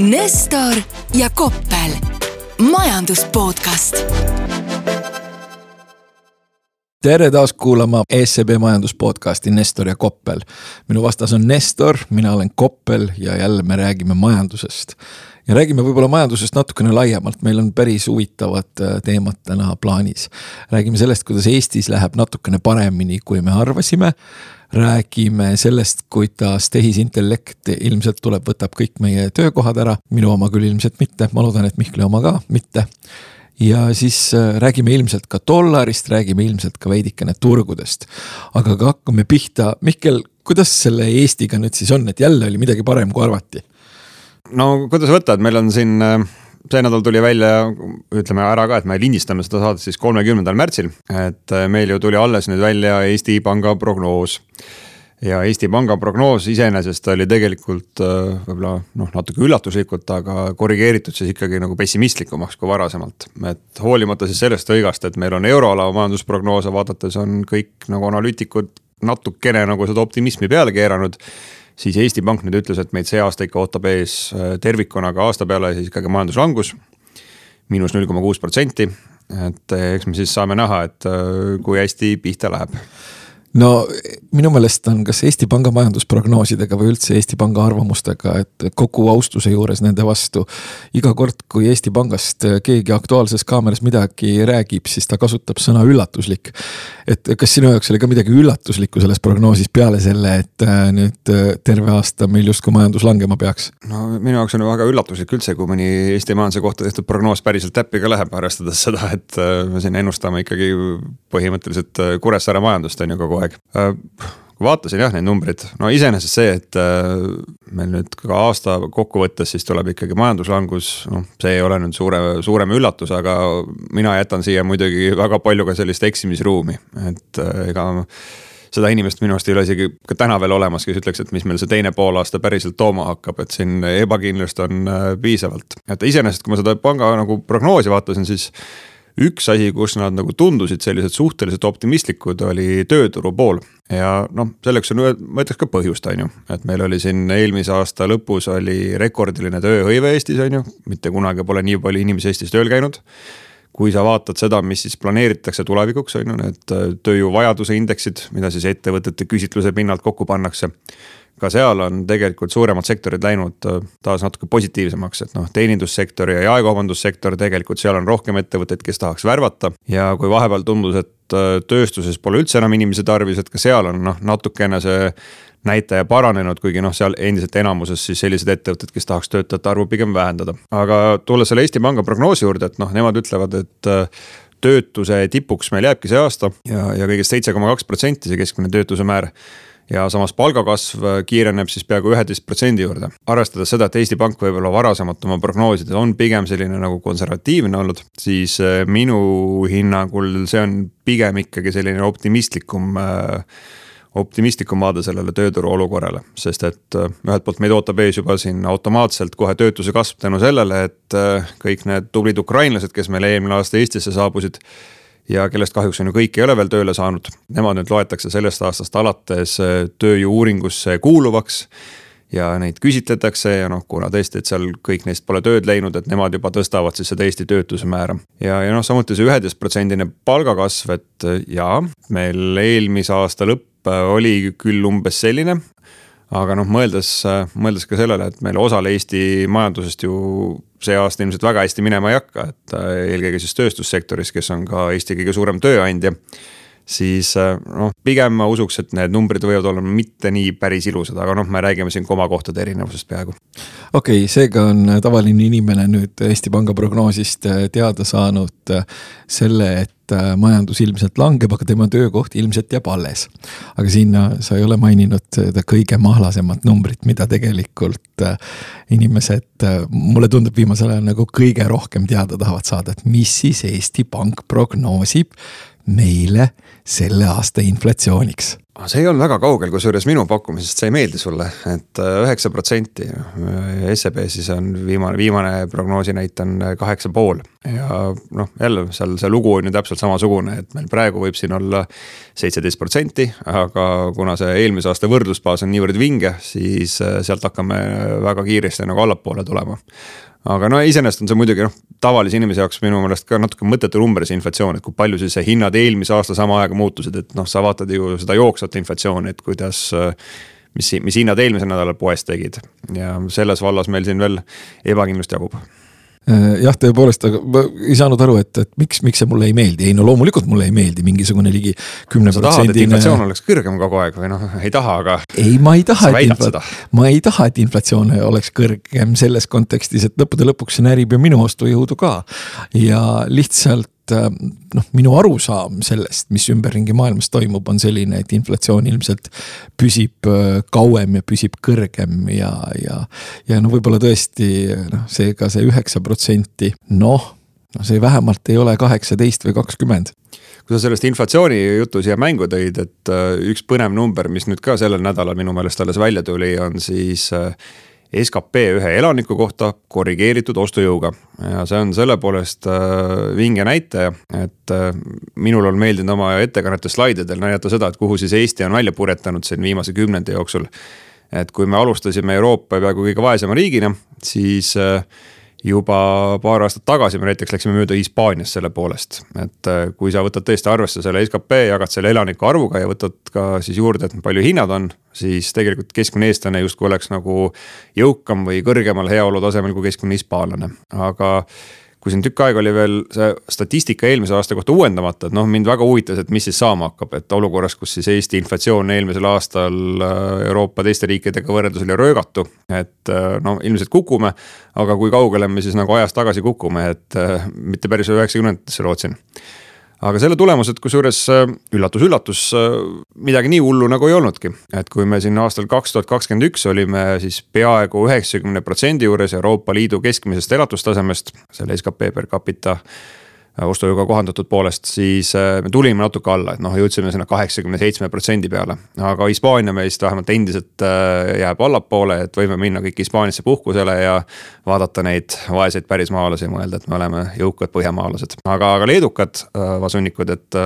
Nestor ja Koppel, majandus podcast. tere taas kuulama SEB majandus podcasti Nestor ja Koppel. minu vastas on Nestor, mina olen Koppel ja jälle me räägime majandusest. Ja räägime võib-olla majandusest natukene laiemalt, meil on päris huvitavad äh, teemad täna plaanis. räägime sellest, kuidas Eestis läheb natukene paremini, kui me arvasime räägime sellest, kuidas tehisintellekt ilmselt tuleb, võtab kõik meie töökohad ära, minu oma küll ilmselt mitte, ma loodan, et Mihkli oma ka mitte. ja siis äh, räägime ilmselt ka dollarist, räägime ilmselt ka veidikene turgudest. aga ka hakkame pihta, Mihkel, kuidas selle Eestiga nüüd siis on, et jälle oli midagi parem, kui arvati? No kuidas võtta, et meil on siin äh, see nädal tuli välja, ütleme ära ka, et me lindistame seda saadet siis kolmekümnendal märtsil. et äh, meil ju tuli alles nüüd välja Eesti Panga prognoos. ja Eesti Panga prognoos iseenesest oli tegelikult äh, võib-olla noh, natuke üllatuslikult, aga korrigeeritud siis ikkagi nagu pessimistlikumaks kui varasemalt. et hoolimata siis sellest õigast, et meil on euroala majandusprognoose vaadates on kõik nagu analüütikud natukene nagu seda optimismi peale keeranud siis Eesti Pank nüüd ütles, et meid see aasta ikka ootab ees äh, tervikuna ka aasta peale siis ikkagi majanduslangus. miinus null koma kuus protsenti, et äh, eks me siis saame näha, et äh, kui hästi pihta läheb no minu meelest on kas Eesti Panga majandusprognoosidega või üldse Eesti Panga arvamustega, et kogu austuse juures nende vastu. iga kord, kui Eesti Pangast keegi Aktuaalses Kaameras midagi räägib, siis ta kasutab sõna üllatuslik. et kas sinu jaoks oli ka midagi üllatuslikku selles prognoosis peale selle, et äh, nüüd äh, terve aasta meil justkui majandus langema peaks? no minu jaoks on väga üllatuslik üldse, kui mõni Eesti majanduse kohta tehtud prognoos päriselt täppi ka läheb, arvestades seda, et äh, me siin ennustame ikkagi põhimõtteliselt Kuressaare majandust on ju kogu aeg äh, kui vaatasin jah neid numbreid, no iseenesest see, et äh, meil nüüd ka aasta kokkuvõttes siis tuleb ikkagi majanduslangus, noh, see ei ole nüüd suure, suurem üllatus, aga mina jätan siia muidugi väga palju ka sellist eksimisruumi, et äh, ega seda inimest minu arust ei ole isegi ka täna veel olemas, kes ütleks, et mis meil see teine poolaasta päriselt tooma hakkab, et siin ebakindlust on piisavalt. et iseenesest, kui ma seda panga nagu prognoosi vaatasin, siis üks asi, kus nad nagu tundusid sellised suhteliselt optimistlikud, oli tööturu pool. ja noh, selleks on, ma ütleks ka põhjust, on ju, et meil oli siin eelmise aasta lõpus oli rekordiline tööhõive Eestis, on ju, mitte kunagi pole nii palju inimesi Eestis tööl käinud. Kui sa vaatad seda, mis siis planeeritakse tulevikuks, on ju, need tööjõuvajaduse indeksid, mida siis ettevõtete küsitluse pinnalt kokku pannakse ka seal on tegelikult suuremad sektorid läinud äh, taas natuke positiivsemaks, et noh, teenindussektor ja jaekaubandussektor tegelikult seal on rohkem ettevõtteid, kes tahaks värvata. ja kui vahepeal tundus, et äh, tööstuses pole üldse enam inimesi tarvis, et ka seal on noh, natukene see näitaja paranenud, kuigi noh, seal endiselt enamuses siis sellised ettevõtted, kes tahaks töötajate arvu pigem vähendada. aga tulles selle Eesti Panga prognoosi juurde, et noh, nemad ütlevad, et äh, töötuse tipuks meil jääbki see aasta ja, ja kõigest seitse koma kaks protsenti see keskmine töötuse määr ja samas palgakasv kiireneb siis peaaegu üheteist protsendi juurde. arvestades seda, et Eesti Pank võib-olla varasemalt oma prognoosides on pigem selline nagu konservatiivne olnud, siis äh, minu hinnangul see on pigem ikkagi selline optimistlikum äh, optimistlikum vaade sellele tööturu olukorrale, sest et äh, ühelt poolt meid ootab ees juba siin automaatselt kohe töötuse kasv tänu sellele, et kõik need tublid ukrainlased, kes meil eelmine aasta Eestisse saabusid ja kellest kahjuks on ju kõik ei ole veel tööle saanud. Nemad nüüd loetakse sellest aastast alates äh, tööjõu-uuringusse kuuluvaks ja neid küsitletakse ja noh, kuna tõesti, et seal kõik neist pole tööd leidnud, et nemad juba tõstavad siis seda Eesti töötuse määra. ja, ja noh, samuti see üheteistprotsendine palgakasv, et äh, jaa, meil eelmise aasta lõpp äh, oli küll umbes selline, aga noh, mõeldes, mõeldes ka sellele, et meil osal Eesti majandusest ju see aasta ilmselt väga hästi minema ei hakka, et äh, eelkõige siis tööstussektoris, kes on ka Eesti kõige suurem tööandja siis äh, noh, pigem ma usuks, et need numbrid võivad olla mitte nii päris ilusad, aga noh, me räägime siin komakohtade erinevusest peaaegu. okei okay,, seega on tavaline inimene nüüd Eesti Panga prognoosist äh, teada saanud selle, et äh, majandus ilmselt langeb, aga tema töökoht ilmselt jääb alles. aga sinna sa ei ole maininud seda kõige mahlasemat numbrit, mida tegelikult äh, inimesed, äh, mulle tundub viimasel ajal nagu kõige rohkem teada tahavad saada, et mis siis Eesti Pank prognoosib meile selle aasta inflatsiooniks see ei olnud väga kaugel, kusjuures minu pakkumisest, see ei meeldi sulle, et äh, üheksa protsenti. SEB siis on viimane, viimane prognoosi näit on kaheksa pool ja noh, jälle seal see lugu on ju täpselt samasugune, et meil praegu võib siin olla seitseteist protsenti, aga kuna see eelmise aasta võrdlusbaas on niivõrd vinge, siis äh, sealt hakkame väga kiiresti nagu allapoole tulema aga no iseenesest on see muidugi noh, tavalise inimese jaoks minu meelest ka natuke mõttetu number see inflatsioon, et kui palju siis hinnad eelmise aasta sama ajaga muutusid, et noh, sa vaatad ju seda jooksvat inflatsiooni, et kuidas mis, mis hinnad eelmisel nädalal poes tegid. Ja selles vallas meil siin veel ebakindlust jagub jah, tõepoolest, aga ma ei saanud aru, et, et miks, miks see mulle ei meeldi, ei no loomulikult mulle ei meeldi mingisugune ligi kümne protsendine. inflatsioon oleks kõrgem kogu aeg või noh, ei taha, aga. ei, ma ei taha, et infla-, ma ei taha, et inflatsioon oleks kõrgem selles kontekstis, et lõppude lõpuks see närib ju minu ostujõudu ka. ja lihtsalt et äh, noh, minu arusaam sellest, mis ümberringi maailmas toimub, on selline, et inflatsioon ilmselt püsib äh, kauem ja püsib kõrgem ja, ja. ja no võib-olla tõesti noh, seega see üheksa protsenti, noh, noh, see vähemalt ei ole kaheksateist või kakskümmend kui sa sellest inflatsiooni jutu siia mängu tõid, et äh, üks põnev number, mis nüüd ka sellel nädalal minu meelest alles välja tuli, on siis skp ühe elaniku kohta korrigeeritud ostujõuga. ja see on selle poolest äh, vinge näitaja, et äh, minul on meeldinud oma ettekannete slaididel näidata seda, et kuhu siis Eesti on välja puretanud siin viimase kümnendi jooksul. et kui me alustasime Euroopa peaaegu kõige vaesema riigina, siis äh, juba paar aastat tagasi me näiteks läksime mööda Hispaaniast selle poolest, et äh, kui sa võtad tõesti arvesse selle skp, jagad selle elanike arvuga ja võtad ka siis juurde, et palju hinnad on. siis tegelikult keskmine eestlane justkui oleks nagu jõukam või kõrgemal heaolu tasemel kui keskmine hispaanlane, aga kui siin tükk aega oli veel see statistika eelmise aasta kohta uuendamata, et noh, mind väga huvitas, et mis siis saama hakkab, et olukorras, kus siis Eesti inflatsioon eelmisel aastal äh, Euroopa teiste riikidega võrreldes oli röögatu. et äh, no ilmselt kukume, aga kui kaugele me siis nagu ajas tagasi kukume, et äh, mitte päris üheksakümnendatesse lootsin aga selle tulemused, kusjuures üllatus-üllatus, äh, midagi nii hullu nagu ei olnudki. et kui me siin aastal kaks tuhat kakskümmend üks olime siis peaaegu üheksakümne protsendi juures Euroopa Liidu keskmisest elatustasemest, selle skp per capita ostujõuga kohandatud poolest, siis äh, me tulime natuke alla, et noh, jõudsime sinna kaheksakümne seitsme protsendi peale. aga Hispaania meist vähemalt endiselt äh, jääb allapoole, et võime minna kõik Hispaaniasse puhkusele ja vaadata neid vaeseid pärismaalasi ja mõelda, et me oleme jõukad põhjamaalased. aga, aga leedukad äh, vasunnikud, et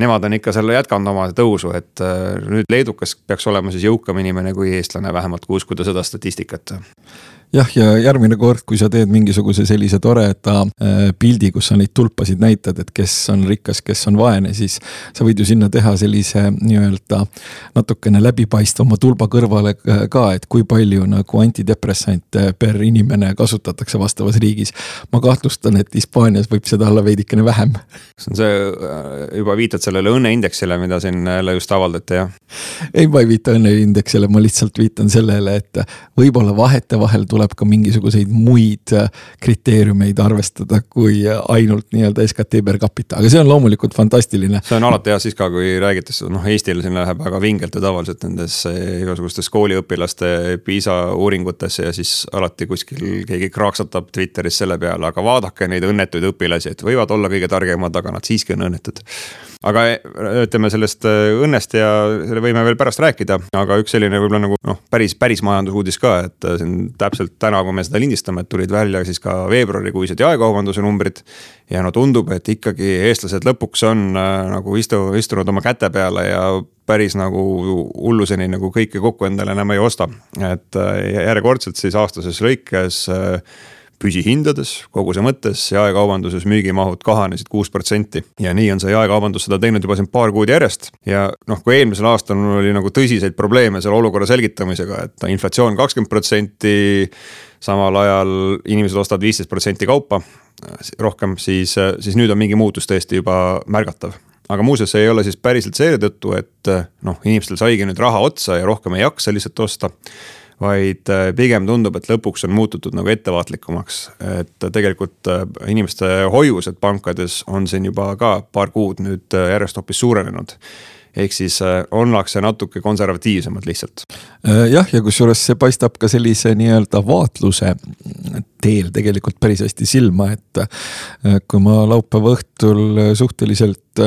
nemad on ikka selle jätkanud oma tõusu, et nüüd leedukas peaks olema siis jõukam inimene kui eestlane, vähemalt kui uskuda seda statistikat jah, ja järgmine kord, kui sa teed mingisuguse sellise toreda äh, pildi, kus sa neid tulpasid näitad, et kes on rikas, kes on vaene, siis sa võid ju sinna teha sellise nii-öelda natukene läbipaistvama tulba kõrvale ka, et kui palju nagu antidepressante per inimene kasutatakse vastavas riigis. ma kahtlustan, et Hispaanias võib seda olla veidikene vähem. see on see, äh, juba viitad sellele õnneindeksile, mida siin jälle just avaldati, jah? ei, ma ei viita õnneindeksile, ma lihtsalt viitan sellele, et võib-olla vahetevahel tuleb tuleb ka mingisuguseid muid äh, kriteeriumeid arvestada, kui ainult nii-öelda SKT per capita, aga see on loomulikult fantastiline. see on alati jah, siis ka kui räägitakse, noh Eestil siin läheb väga vingelt ja tavaliselt nendes äh, igasugustes kooliõpilaste PISA uuringutesse ja siis alati kuskil keegi kraaksatab Twitteris selle peale, aga vaadake neid õnnetuid õpilasi, et võivad olla kõige targemad, aga nad siiski on õnnetud aga ütleme sellest äh, õnnest ja selle võime veel pärast rääkida, aga üks selline võib-olla nagu noh, päris, päris majandusuudis ka, et äh, siin täpselt täna, kui me seda lindistame, et tulid välja siis ka veebruarikuised jaekaubanduse numbrid. ja no tundub, et ikkagi eestlased lõpuks on äh, nagu istu, istunud oma käte peale ja päris nagu hulluseni nagu kõike kokku endale enam ei osta, et järjekordselt siis aastases lõikes püsihindades, koguse mõttes jaekaubanduses müügimahud kahanesid kuus protsenti. ja nii on see jaekaubandus seda teinud juba siin paar kuud järjest ja noh, kui eelmisel aastal mul oli nagu tõsiseid probleeme selle olukorra selgitamisega, et inflatsioon kakskümmend protsenti. samal ajal inimesed ostavad viisteist protsenti kaupa rohkem, siis, siis nüüd on mingi muutus tõesti juba märgatav aga muuseas, see ei ole siis päriselt seetõttu, et noh, inimestel saigi nüüd raha otsa ja rohkem ei jaksa lihtsalt osta vaid äh, pigem tundub, et lõpuks on muututud nagu ettevaatlikumaks. et tegelikult äh, inimeste hoiused pankades on siin juba ka paar kuud nüüd äh, järjest hoopis suurenenud ehk siis ollakse natuke konservatiivsemad lihtsalt. jah, ja kusjuures see paistab ka sellise nii-öelda vaatluse teel tegelikult päris hästi silma, et kui ma laupäeva õhtul suhteliselt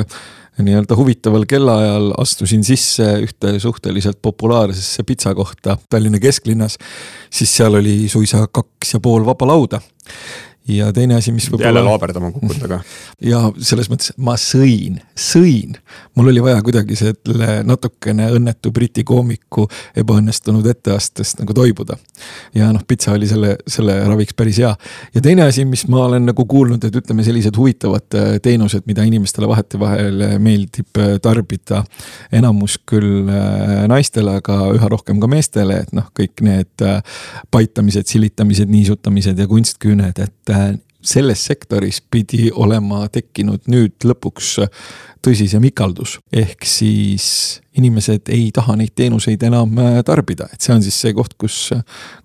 nii-öelda huvitaval kellaajal astusin sisse ühte suhteliselt populaarsesse pitsakohta Tallinna kesklinnas, siis seal oli suisa kaks ja pool vaba lauda ja teine asi, mis võib-olla. jälle laaberdama kukud taga. ja selles mõttes ma sõin, sõin, mul oli vaja kuidagi selle natukene õnnetu Briti koomiku ebaõnnestunud etteastest nagu toibuda. ja noh, pitsa oli selle, selle raviks päris hea. ja teine asi, mis ma olen nagu kuulnud, et ütleme, sellised huvitavad äh, teenused, mida inimestele vahetevahel meeldib äh, tarbida. enamus küll äh, naistele, aga üha rohkem ka meestele, et noh, kõik need paitamised, silitamised, niisutamised ja kunstküüned, et selles sektoris pidi olema tekkinud nüüd lõpuks tõsisem ikaldus. ehk siis inimesed ei taha neid teenuseid enam tarbida, et see on siis see koht, kus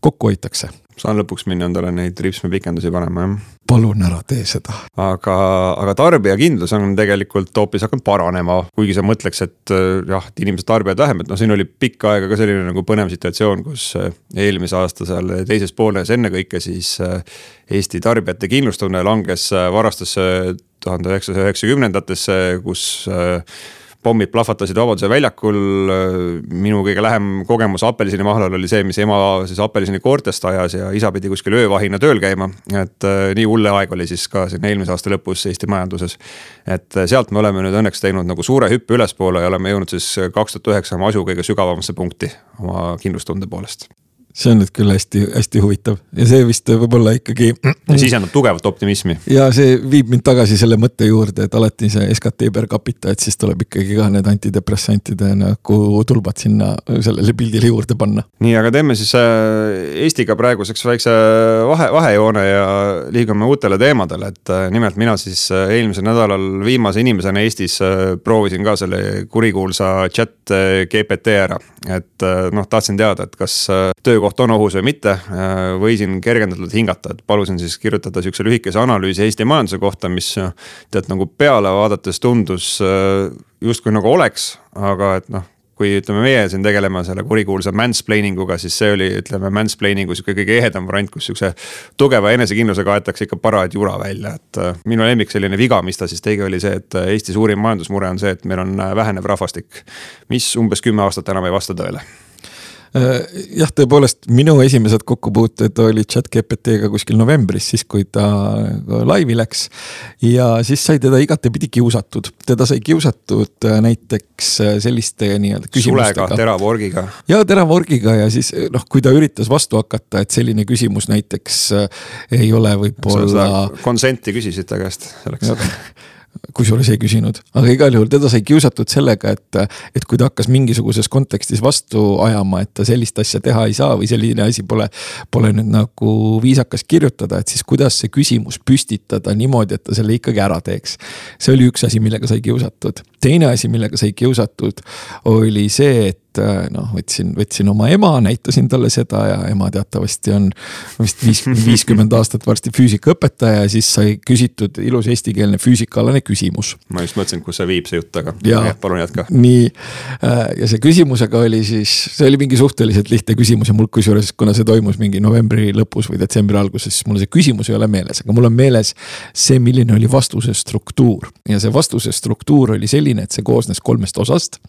kokku hoitakse saan lõpuks minna endale neid ripsmepikendusi panema, jah. palun ära tee seda. aga, aga tarbijakindlus on tegelikult hoopis hakanud paranema, kuigi sa mõtleks, et äh, jah, et inimesed tarbivad vähem, et noh, siin oli pikka aega ka selline nagu põnev situatsioon, kus äh, eelmise aasta seal teises pooles ennekõike siis äh, Eesti tarbijate kindlustunne langes varastusse tuhande üheksasaja üheksakümnendatesse, kus pommid plahvatasid Vabaduse väljakul. minu kõige lähem kogemus apelsinimahlal oli see, mis ema siis apelsini koortest ajas ja isa pidi kuskil öövahina tööl käima. et äh, nii hull aeg oli siis ka siin eelmise aasta lõpus Eesti majanduses. et äh, sealt me oleme nüüd õnneks teinud nagu suure hüppe ülespoole ja oleme jõudnud siis kaks tuhat üheksa oma aju kõige sügavamasse punkti oma kindlustunde poolest see on nüüd küll hästi-hästi huvitav ja see vist võib-olla ikkagi. sisendab tugevat optimismi. ja see viib mind tagasi selle mõtte juurde, et alati see SKT per capita, et siis tuleb ikkagi ka need antidepressantide nagu tulbad sinna sellele pildile juurde panna. nii, aga teeme siis äh, Eestiga praeguseks väikse vahe, vahejoone ja liigume uutele teemadele, et äh, nimelt mina siis äh, eelmisel nädalal viimase inimesena Eestis proovisin ka selle kurikuulsa chat GPT ära. et noh, tahtsin teada, et kas töökoht töökoht on ohus või mitte, äh, võisin kergendatult hingata, et palusin siis kirjutada sihukese lühikese analüüsi Eesti majanduse kohta, mis tead nagu peale vaadates tundus äh, justkui nagu oleks, aga et noh kui ütleme, meie siin tegeleme selle kurikuulsa mansplaining uga, siis see oli, ütleme, mansplaining'u sihuke kõige ehedam variant, kus sihukese tugeva enesekindlusega aetakse ikka parajat jura välja, et äh, minu lemmik selline viga, mis ta siis tegi, oli see, et Eesti suurim majandusmure on see, et meil on vähenev rahvastik. mis umbes kümme aastat enam ei vasta tõele Äh, jah, tõepoolest minu esimesed kokkupuuted olid chat-GPT-ga kuskil novembris, siis kui ta laivi läks. ja siis sai teda igatepidi kiusatud, teda sai kiusatud äh, näiteks äh, selliste nii-öelda küsimustega. sulega, terava orgiga. ja terava orgiga ja siis noh, kui ta üritas vastu hakata, et selline küsimus näiteks ei ole võib-olla. konsenti küsisid ta käest selleks kusjuures ei küsinud, aga igal juhul teda sai kiusatud sellega, et, et kui ta hakkas mingisuguses kontekstis vastu ajama, et ta sellist asja teha ei saa või selline asi pole, pole nüüd nagu viisakas kirjutada, et siis kuidas see küsimus püstitada niimoodi, et ta selle ikkagi ära teeks. see oli üks asi, millega sai kiusatud. teine asi, millega sai kiusatud, oli see, et et äh, noh, võtsin, võtsin oma ema, näitasin talle seda ja ema teatavasti on vist viis, viiskümmend aastat varsti füüsikaõpetaja ja siis sai küsitud ilus eestikeelne füüsikaalane küsimus. ma just mõtlesin, kus see viib, see jutt, aga ja, palun jätka. nii, äh, ja see küsimusega oli siis, see oli mingi suhteliselt lihtne küsimus ja mul kusjuures, kuna see toimus mingi novembri lõpus või detsembri alguses, siis mul see küsimus ei ole meeles, aga mul on meeles see, milline oli vastuse struktuur ja see vastuse struktuur oli selline, et see koosnes kolmest osast.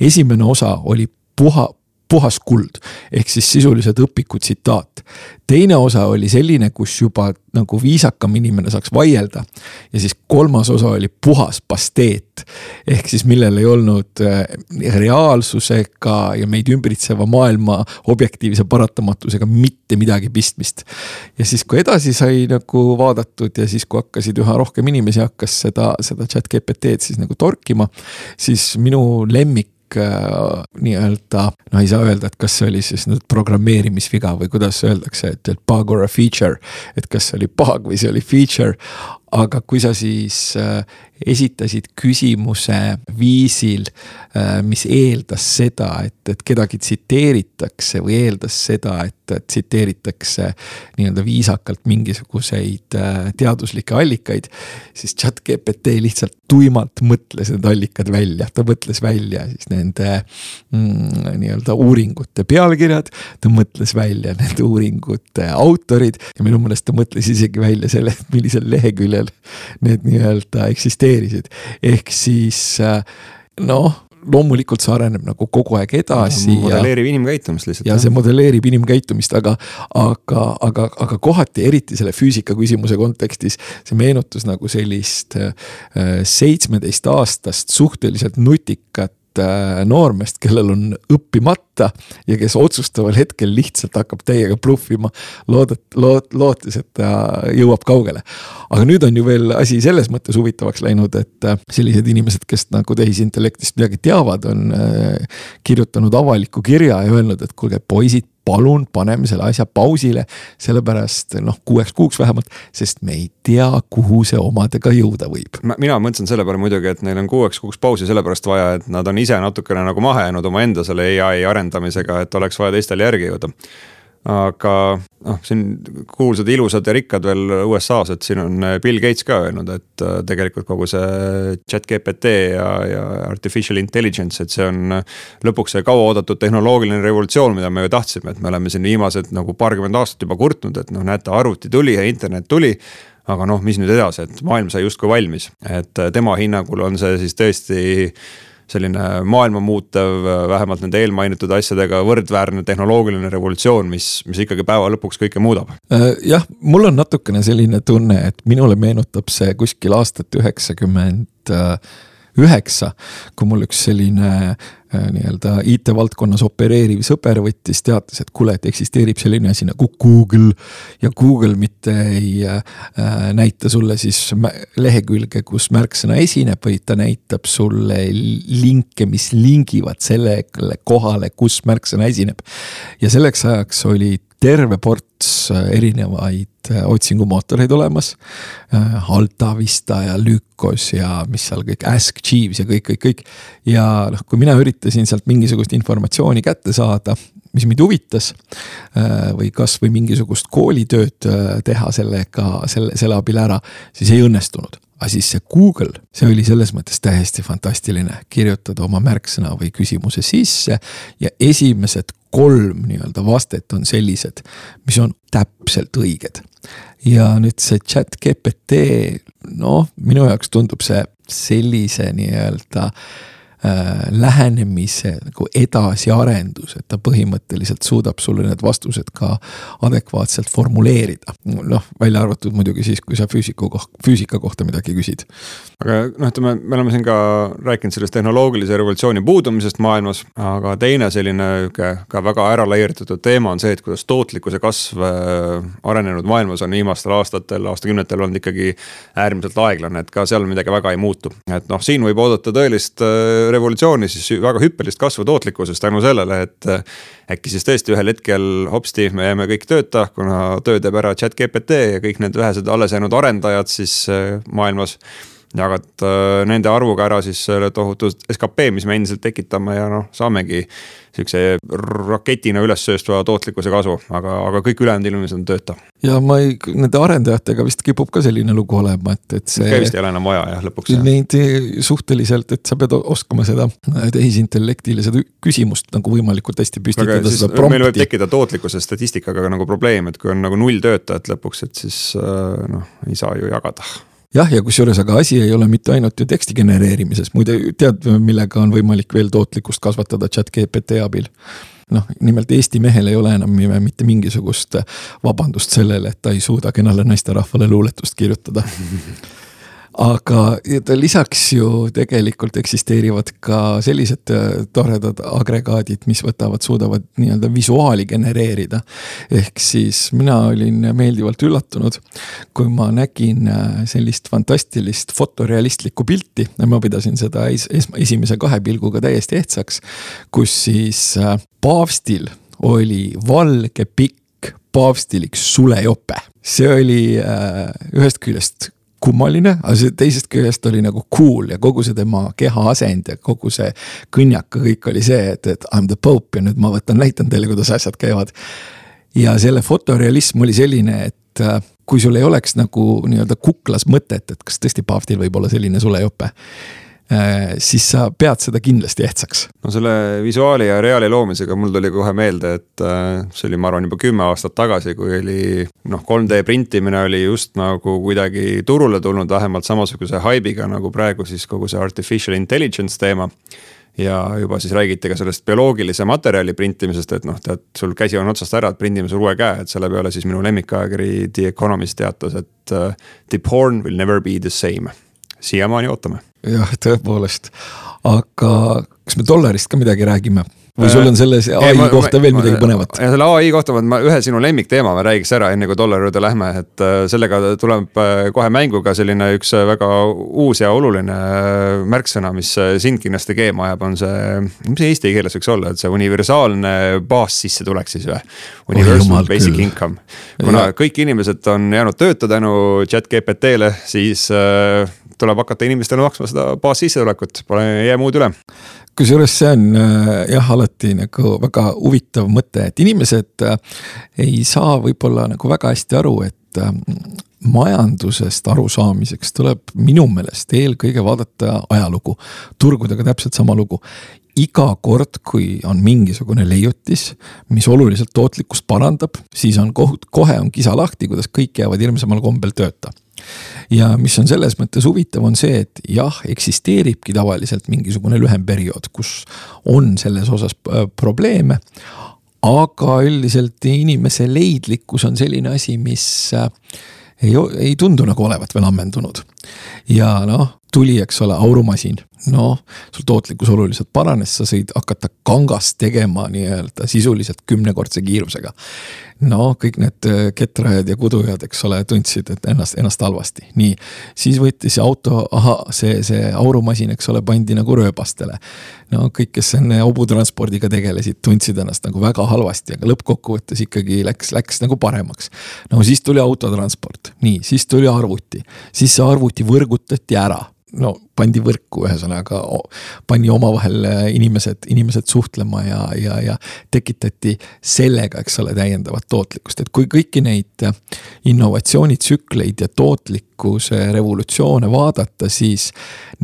esimene osa oli puha, puhas kuld ehk siis sisuliselt õpiku tsitaat. teine osa oli selline, kus juba nagu viisakam inimene saaks vaielda. ja siis kolmas osa oli puhas pasteet ehk siis millel ei olnud äh, reaalsusega ja meid ümbritseva maailma objektiivse paratamatusega mitte midagi pistmist. ja siis, kui edasi sai nagu vaadatud ja siis, kui hakkasid üha rohkem inimesi hakkas seda, seda chat GPT-d siis nagu torkima, siis minu lemmik Äh, nii-öelda, no ei saa öelda, et kas see oli siis nüüd programmeerimisviga või kuidas öeldakse, et, et bug or a feature. et kas see oli bug või see oli feature, aga kui sa siis äh, esitasid küsimuse viisil, äh, mis eeldas seda, et, et kedagi tsiteeritakse või eeldas seda, et tsiteeritakse nii-öelda viisakalt mingisuguseid äh, teaduslikke allikaid. siis chat GPT lihtsalt tuimalt mõtles need allikad välja, ta mõtles välja siis nende mm, nii-öelda uuringute pealkirjad. ta mõtles välja nende uuringute autorid ja minu meelest ta mõtles isegi välja selle, millisel leheküljel veel need nii-öelda eksisteerisid. ehk siis noh loomulikult see areneb nagu kogu aeg edasi. modelleerib ja, inimkäitumist lihtsalt. ja see modelleerib inimkäitumist, aga, aga, aga, aga kohati, eriti selle füüsika küsimuse kontekstis, see meenutas nagu sellist äh, seitsmeteist aastast suhteliselt nutikat Äh, noormeest, kellel on õppimata ja kes otsustaval hetkel lihtsalt hakkab täiega bluffima, loodet-, loot-, lootes, et ta jõuab kaugele. aga nüüd on ju veel asi selles mõttes huvitavaks läinud, et äh, sellised inimesed, kes nagu tehisintellektist midagi teavad, on äh, kirjutanud avaliku kirja ja öelnud, et kuulge, poisid palun paneme selle asja pausile, sellepärast noh, kuueks kuuks vähemalt, sest me ei tea, kuhu see omadega jõuda võib. mina mõtlesin selle peale muidugi, et neil on kuueks kuuks pausi sellepärast vaja, et nad on ise natukene nagu maha jäänud omaenda selle ai arendamisega, et oleks vaja teistel järgi jõuda. Aga noh, siin kuulsad, ilusad ja rikkad veel USA-s, et siin on äh, Bill Gates ka öelnud, et äh, tegelikult kogu see chat GPT ja, ja artificial intelligence, et see on äh, lõpuks see kauaoodatud tehnoloogiline revolutsioon, mida me ju tahtsime, et me oleme siin viimased nagu paarkümmend aastat juba kurtnud, et noh, näete, arvuti tuli ja internet tuli aga noh, mis nüüd edasi, et maailm sai justkui valmis, et tema hinnangul on see siis tõesti selline maailma muutev, vähemalt nende eelmainitud asjadega võrdväärne tehnoloogiline revolutsioon, mis, mis ikkagi päeva lõpuks kõike muudab. Äh, jah, mul on natukene selline tunne, et minule meenutab see kuskil aastat üheksakümmend üheksa, kui mul üks selline äh, nii-öelda IT-valdkonnas opereeriv sõber võttis, teatas, et kuule, et eksisteerib selline asi nagu Google. ja Google mitte ei äh, näita sulle siis lehekülge, kus märksõna esineb, vaid ta näitab sulle linke, mis lingivad sellele kohale, kus märksõna esineb. ja selleks ajaks olid terve ports äh, erinevaid äh, otsingumootoreid olemas. Äh, Alta Vista ja Lykos ja mis seal kõik, Ask Jeeves ja kõik, kõik, kõik. ja noh, kui mina üritasin sealt mingisugust informatsiooni kätte saada, mis mind huvitas. või kasvõi mingisugust koolitööd teha sellega, selle, selle abil ära, siis ei õnnestunud aga siis see Google, see oli selles mõttes täiesti fantastiline, kirjutada oma märksõna või küsimuse sisse ja esimesed kolm nii-öelda vastet on sellised, mis on täpselt õiged. ja nüüd see chat GPT, noh, minu jaoks tundub see sellise nii-öelda äh, lähenemise nagu edasiarendus, et ta põhimõtteliselt suudab sulle need vastused ka adekvaatselt formuleerida. noh, välja arvatud muidugi siis, kui sa füüsiku koht, füüsika kohta midagi küsid. aga noh, ütleme, me oleme siin ka rääkinud sellest tehnoloogilise revolutsiooni puudumisest maailmas, aga teine selline ka, ka väga ära laiendatud teema on see, et kuidas tootlikkuse kasv äh, arenenud maailmas on viimastel aastatel, aastakümnetel olnud ikkagi äärmiselt aeglane, et ka seal midagi väga ei muutu. et noh, siin võib oodata tõelist äh, revolutsiooni siis väga hüppelist kasvu tootlikkuses tänu sellele, et äh, äkki siis tõesti ühel hetkel hopsti, me jääme kõik tööta, kuna töö teeb ära chat GPT ja kõik need vähesed alles jäänud arendajad siis äh, maailmas jagad äh, nende arvuga ära siis selle tohutu skp, mis me endiselt tekitame ja noh, saamegi sihukese raketina üles sööstva tootlikkuse kasu, aga, aga kõik ülejäänud inimesed on tööta. ja ma ei, nende arendajatega vist kipub ka selline lugu olema, et, et see. vist ei ole enam vaja jah, lõpuks. Neid suhteliselt, et sa pead oskama seda tehisintellektile seda küsimust nagu võimalikult hästi püstitada. meil võib tekkida tootlikkuse statistikaga nagu probleem, et kui on nagu null töötajat lõpuks, et siis äh, noh, ei saa ju jagada jah, ja kusjuures, aga asi ei ole mitte ainult ju teksti genereerimises, muide tead, millega on võimalik veel tootlikkust kasvatada chat GPT abil? Noh, nimelt Eesti mehel ei ole enam mitte mingisugust vabandust sellele, et ta ei suuda kenale naisterahvale luuletust kirjutada aga lisaks ju tegelikult eksisteerivad ka sellised äh, toredad agregaadid, mis võtavad, suudavad nii-öelda visuaali genereerida. ehk siis mina olin meeldivalt üllatunud, kui ma nägin äh, sellist fantastilist fotorealistlikku pilti, ma pidasin seda es esimese kahe pilguga täiesti ehtsaks, kus siis äh, paavstil oli valge pikk paavstilik sulejope. see oli ühest küljest kummaline, aga see teisest küljest oli nagu cool ja kogu see tema kehaasend ja kogu see kõnjaka kõik oli see, et, et I m the pope ja nüüd ma võtan, näitan teile, kuidas asjad käivad. ja selle fotorealism oli selline, et äh, kui sul ei oleks nagu nii-öelda kuklas mõtet, et kas tõesti paavstil võib olla selline sulejope siis sa pead seda kindlasti ehtsaks. no selle visuaali ja reaali loomisega mul tuli kohe meelde, et äh, see oli, ma arvan, juba kümme aastat tagasi, kui oli noh, 3D printimine oli just nagu kuidagi turule tulnud vähemalt samasuguse haibiga nagu praegu siis kogu see artificial intelligence teema ja juba siis räägiti ka sellest bioloogilise materjali printimisest, et noh, tead, sul käsi on otsast ära, et prindime sulle uue käe, et selle peale siis minu lemmikajakiri The Economist teatas, et the porn will never be the same. siiamaani ootame jah, tõepoolest, aga kas me dollarist ka midagi räägime? või sul on selles ai ma, kohta ma, veel midagi põnevat? selle ai kohta ma ühe sinu lemmikteema ma räägiks ära, enne kui dollari juurde lähme, et äh, sellega tuleb äh, kohe mängu ka selline üks äh, väga uus ja oluline märksõna, mis sind kindlasti keema ajab, on see. mis see eesti keeles võiks olla, et see universaalne baassissetulek siis või? Universal oh, basic küll. income, kuna ja. kõik inimesed on jäänud tööta tänu chat GPT-le, siis tuleb hakata inimestele maksma seda baassissetulekut, pole, ei jää muud üle. kusjuures see on äh, jah, alati nagu väga huvitav mõte, et inimesed äh, ei saa võib-olla nagu väga hästi aru, et äh, majandusest arusaamiseks tuleb minu meelest eelkõige vaadata ajalugu. turgudega täpselt sama lugu iga kord, kui on mingisugune leiutis, mis oluliselt tootlikkust parandab, siis on kohut-, kohe on kisa lahti, kuidas kõik jäävad hirmsamal kombel tööta ja mis on selles mõttes huvitav, on see, et jah, eksisteeribki tavaliselt mingisugune lühem periood, kus on selles osas äh, probleeme. aga üldiselt inimese leidlikkus on selline asi, mis äh, ei, ei tundu nagu olevat veel ammendunud. Ja noh, tuli, eks ole, aurumasin noh, sul tootlikkus oluliselt paranes, sa sõid hakata kangast tegema nii-öelda sisuliselt kümnekordse kiirusega. no kõik need äh, ketrajad ja kudujad, eks ole, tundsid, et ennast, ennast halvasti, nii. siis võttis auto, ahah, see, see aurumasin, eks ole, pandi nagu rööbastele. no kõik, kes enne hobutranspordiga tegelesid, tundsid ennast nagu väga halvasti, aga lõppkokkuvõttes ikkagi läks, läks nagu paremaks. no siis tuli autotransport, nii, siis tuli arvuti, siis see arvuti võrgutati ära. No pandi võrku, ühesõnaga pani omavahel äh, inimesed, inimesed suhtlema ja, ja, ja tekitati sellega, eks ole, täiendavat tootlikkust, et kui kõiki neid äh, innovatsioonitsükleid ja tootlikkuse revolutsioone vaadata, siis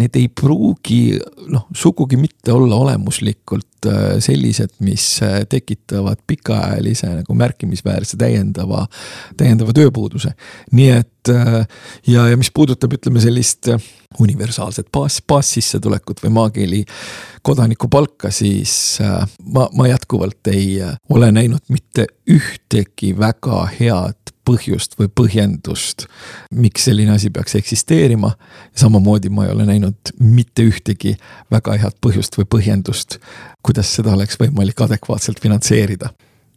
need ei pruugi noh, sugugi mitte olla olemuslikult äh, sellised, mis tekitavad pikaajalise nagu märkimisväärse täiendava, täiendava tööpuuduse. nii et ja, ja mis puudutab, ütleme sellist universaalset baas, baassissetulekut või maakeeli kodanikupalka, siis äh, ma, ma jätkuvalt ei äh, ole näinud mitte ühtegi väga head põhjust või põhjendust, miks selline asi peaks eksisteerima. samamoodi ma ei ole näinud mitte ühtegi väga head põhjust või põhjendust, kuidas seda oleks võimalik adekvaatselt finantseerida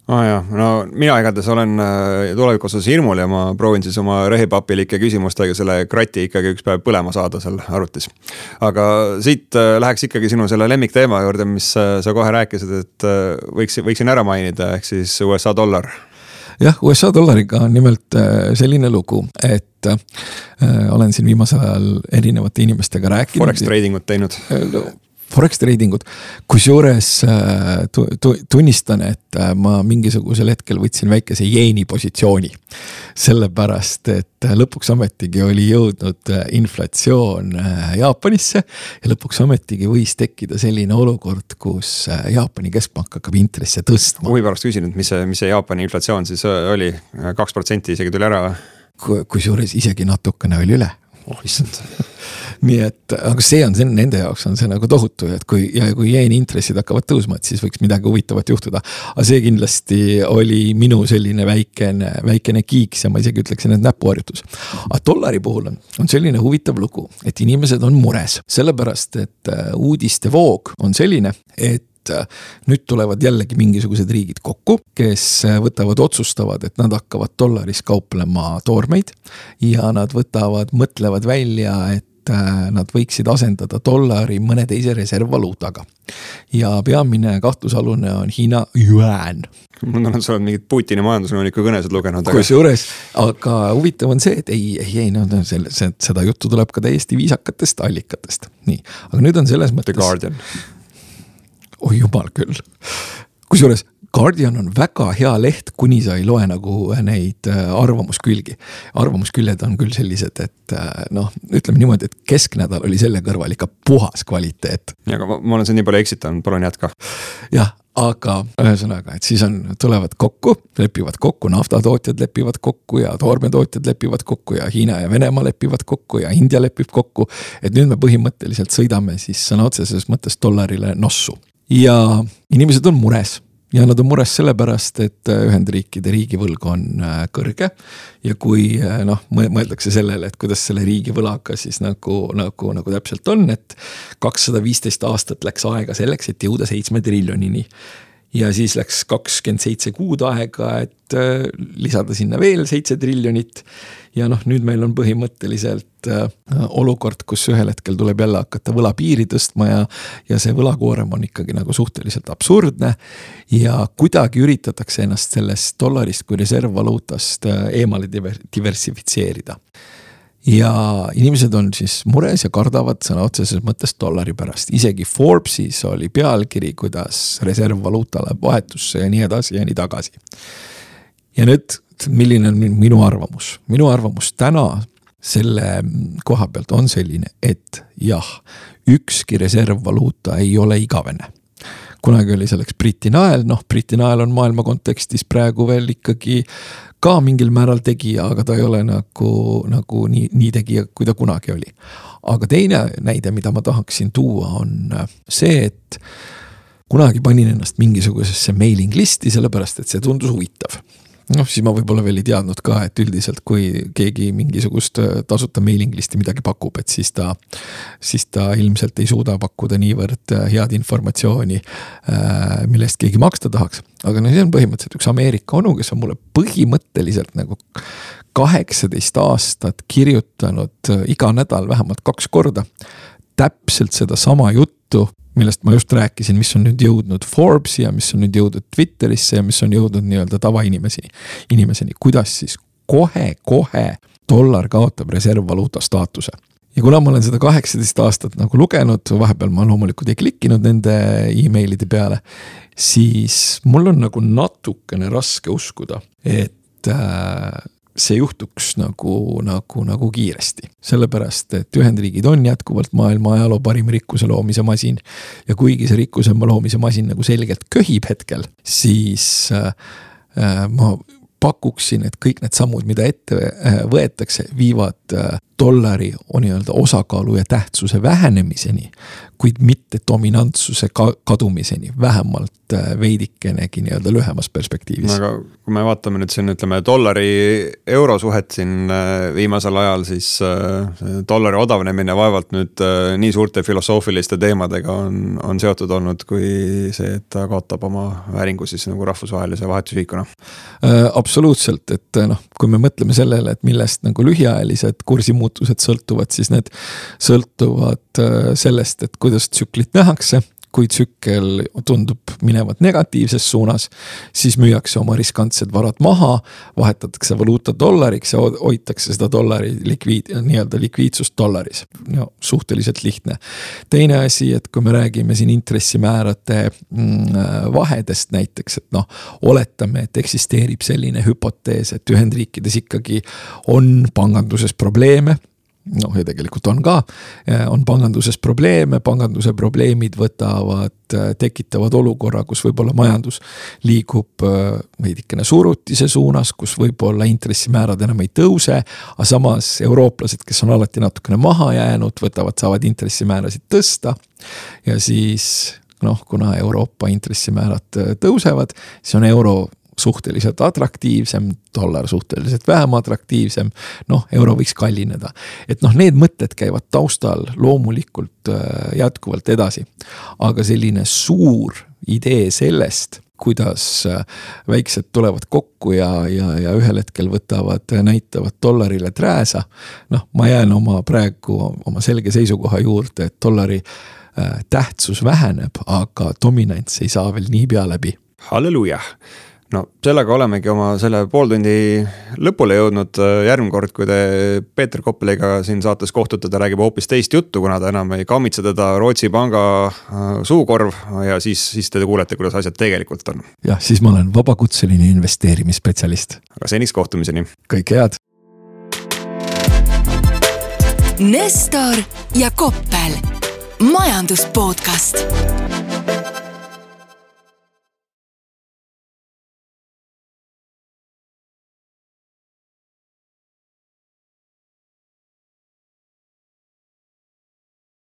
aa ah, jaa, no mina igatahes olen äh, tuleviku osas hirmul ja ma proovin siis oma rehipapilike küsimustega selle krati ikkagi üks päev põlema saada seal arvutis. aga siit äh, läheks ikkagi sinu selle lemmikteema juurde, mis äh, sa kohe rääkisid, et võiks, võiksin ära mainida, ehk siis USA dollar jah, USA dollariga on nimelt selline lugu, et äh, olen siin viimasel ajal erinevate inimestega rääkinud. Forex trading ut teinud no, Forex trading ut, kusjuures äh, tu, tu, tunnistan, et äh, ma mingisugusel hetkel võtsin väikese jeeni positsiooni. sellepärast, et lõpuks ometigi oli jõudnud äh, inflatsioon Jaapanisse ja lõpuks ometigi võis tekkida selline olukord, kus Jaapani keskpank hakkab intresse tõstma. huvi pärast küsin, et mis see, mis see Jaapani inflatsioon siis oli, kaks protsenti isegi tuli ära või? kusjuures isegi natukene oli üle oh issand nii et, aga see on see nende jaoks on see nagu tohutu, et kui ja kui jeeniintressid hakkavad tõusma, et siis võiks midagi huvitavat juhtuda. aga see kindlasti oli minu selline väikene, väikene kiiks ja ma isegi ütleksin, et näpuharjutus. aga dollari puhul on, on selline huvitav lugu, et inimesed on mures, sellepärast et äh, uudistevoog on selline, et et äh, nüüd tulevad jällegi mingisugused riigid kokku, kes äh, võtavad, otsustavad, et nad hakkavad dollaris kauplema toormeid. ja nad võtavad, mõtlevad välja, et äh, nad võiksid asendada dollari mõne teise reservvaluutaga. ja peamine kahtlusalune on Hiina yuan. ma tunnen, et sa oled mingit Putini majandusnõuniku kõnesid lugenud aga.... kusjuures, aga huvitav on see, et ei, ei, ei no selle, seda juttu tuleb ka täiesti viisakatest allikatest, nii, aga nüüd on selles mõttes. The Guardian oi jumal küll. kusjuures Guardian on väga hea leht, kuni sa ei loe nagu neid äh, arvamuskülgi. arvamusküljed on küll sellised, et äh, noh, ütleme niimoodi, et kesknädal oli selle kõrval ikka puhas kvaliteet. aga ma, ma olen sind nii palju eksitanud, palun jätka. jah, aga ühesõnaga, et siis on, tulevad kokku, lepivad kokku, naftatootjad lepivad kokku ja toormetootjad lepivad kokku ja Hiina ja Venemaa lepivad kokku ja India lepib kokku. et nüüd me põhimõtteliselt sõidame siis sõna otseses mõttes dollarile nossu ja inimesed on mures ja nad on mures sellepärast, et äh, Ühendriikide riigivõlg on äh, kõrge. ja kui äh, noh, mõeldakse sellele, et kuidas selle riigivõlaga siis nagu, nagu, nagu täpselt on, et. kakssada viisteist aastat läks aega selleks, et jõuda seitsme triljonini ja siis läks kakskümmend seitse kuud aega, et äh, lisada sinna veel seitse triljonit. ja noh, nüüd meil on põhimõtteliselt äh, olukord, kus ühel hetkel tuleb jälle hakata võlapiiri tõstma ja, ja see võlakoorem on ikkagi nagu suhteliselt absurdne. ja kuidagi üritatakse ennast sellest dollarist kui reservvaluutast äh, eemale diversifitseerida ja inimesed on siis mures ja kardavad sõna otseses mõttes dollari pärast, isegi Forbesis oli pealkiri, kuidas reservvaluuta läheb vahetusse ja nii edasi ja nii tagasi. ja nüüd, milline on minu arvamus, minu arvamus täna selle koha pealt on selline, et jah, ükski reservvaluuta ei ole igavene kunagi oli selleks Briti nael, noh, Briti nael on maailma kontekstis praegu veel ikkagi ka mingil määral tegija, aga ta ei ole nagu, nagu nii, nii tegija, kui ta kunagi oli. aga teine näide, mida ma tahaksin tuua, on see, et kunagi panin ennast mingisugusesse mailing list'i, sellepärast et see tundus huvitav noh, siis ma võib-olla veel ei teadnud ka, et üldiselt, kui keegi mingisugust äh, tasuta mailing list'i midagi pakub, et siis ta. siis ta ilmselt ei suuda pakkuda niivõrd äh, head informatsiooni, äh, mille eest keegi maksta tahaks. aga no see on põhimõtteliselt üks Ameerika onu, kes on mulle põhimõtteliselt nagu kaheksateist aastat kirjutanud iga nädal vähemalt kaks korda. Täpselt sedasama juttu millest ma just rääkisin, mis on nüüd jõudnud Forbesi ja mis on nüüd jõudnud Twitterisse ja mis on jõudnud nii-öelda tavainimeseni, inimeseni, kuidas siis kohe-kohe dollar kaotab reservvaluuta staatuse ja kuna ma olen seda kaheksateist aastat nagu lugenud, vahepeal ma loomulikult ei klikkinud nende emailide peale. siis mul on nagu natukene raske uskuda, et äh, see juhtuks nagu, nagu, nagu kiiresti. sellepärast, et Ühendriigid on jätkuvalt maailma ajaloo parim rikkuse loomise masin. ja kuigi see rikkuse loomise masin nagu selgelt köhib hetkel, siis äh, äh ma pakuksin, et kõik need sammud, mida ette äh, võetakse, viivad äh, dollari nii-öelda osakaalu ja tähtsuse vähenemiseni. kuid mitte dominantsuse ka kadumiseni, vähemalt äh, veidikenegi nii-öelda lühemas perspektiivis. no aga kui me vaatame nüüd siin ütleme dollari euro suhet siin äh, viimasel ajal, siis äh, dollari odavnemine vaevalt nüüd nii suurte filosoofiliste teemadega on, on seotud olnud, kui see, et ta kaotab oma vääringu siis nagu rahvusvahelise vahetusühikuna absoluutselt, et noh, kui me mõtleme sellele, et millest nagu lühiajalised kursimuutused muutused sõltuvad, siis need sõltuvad äh, sellest, et kuidas tsüklit nähakse kui tsükkel tundub minevat negatiivses suunas, siis müüakse oma riskantsed varad maha, vahetatakse valuuta dollariks ja hoitakse seda dollari likviid, nii-öelda likviidsust dollaris. no suhteliselt lihtne. teine asi, et kui me räägime siin intressimäärade mm, vahedest näiteks, et noh, oletame, et eksisteerib selline hüpotees, et Ühendriikides ikkagi on panganduses probleeme noh, ja tegelikult on ka, on panganduses probleeme, panganduse probleemid võtavad, tekitavad olukorra, kus võib-olla majandus liigub äh, veidikene surutise suunas, kus võib-olla intressimäärad enam ei tõuse. aga samas eurooplased, kes on alati natukene maha jäänud, võtavad, saavad intressimäärasid tõsta ja siis noh, kuna Euroopa intressimäärad tõusevad, siis on euro suhteliselt atraktiivsem, dollar suhteliselt vähem atraktiivsem. noh, euro võiks kallineda, et noh, need mõtted käivad taustal loomulikult äh, jätkuvalt edasi. aga selline suur idee sellest kuidas äh, väiksed tulevad kokku ja, ja, ja ühel hetkel võtavad, näitavad dollarile trääsa. noh, ma jään oma praegu oma selge seisukoha juurde, et dollari äh, tähtsus väheneb, aga dominants ei saa veel niipea läbi halleluuja no sellega olemegi oma selle pooltundi lõpule jõudnud, järgmine kord, kui te Peeter Koppeliga siin saates kohtute, ta räägib hoopis teist juttu, kuna ta enam ei kammitse teda Rootsi panga äh, suukorv ja siis, siis te kuulete, kuidas asjad tegelikult on. jah, siis ma olen vabakutseline investeerimisspetsialist. aga seniks kohtumiseni. kõike head. Nestor ja Koppel, majandus podcast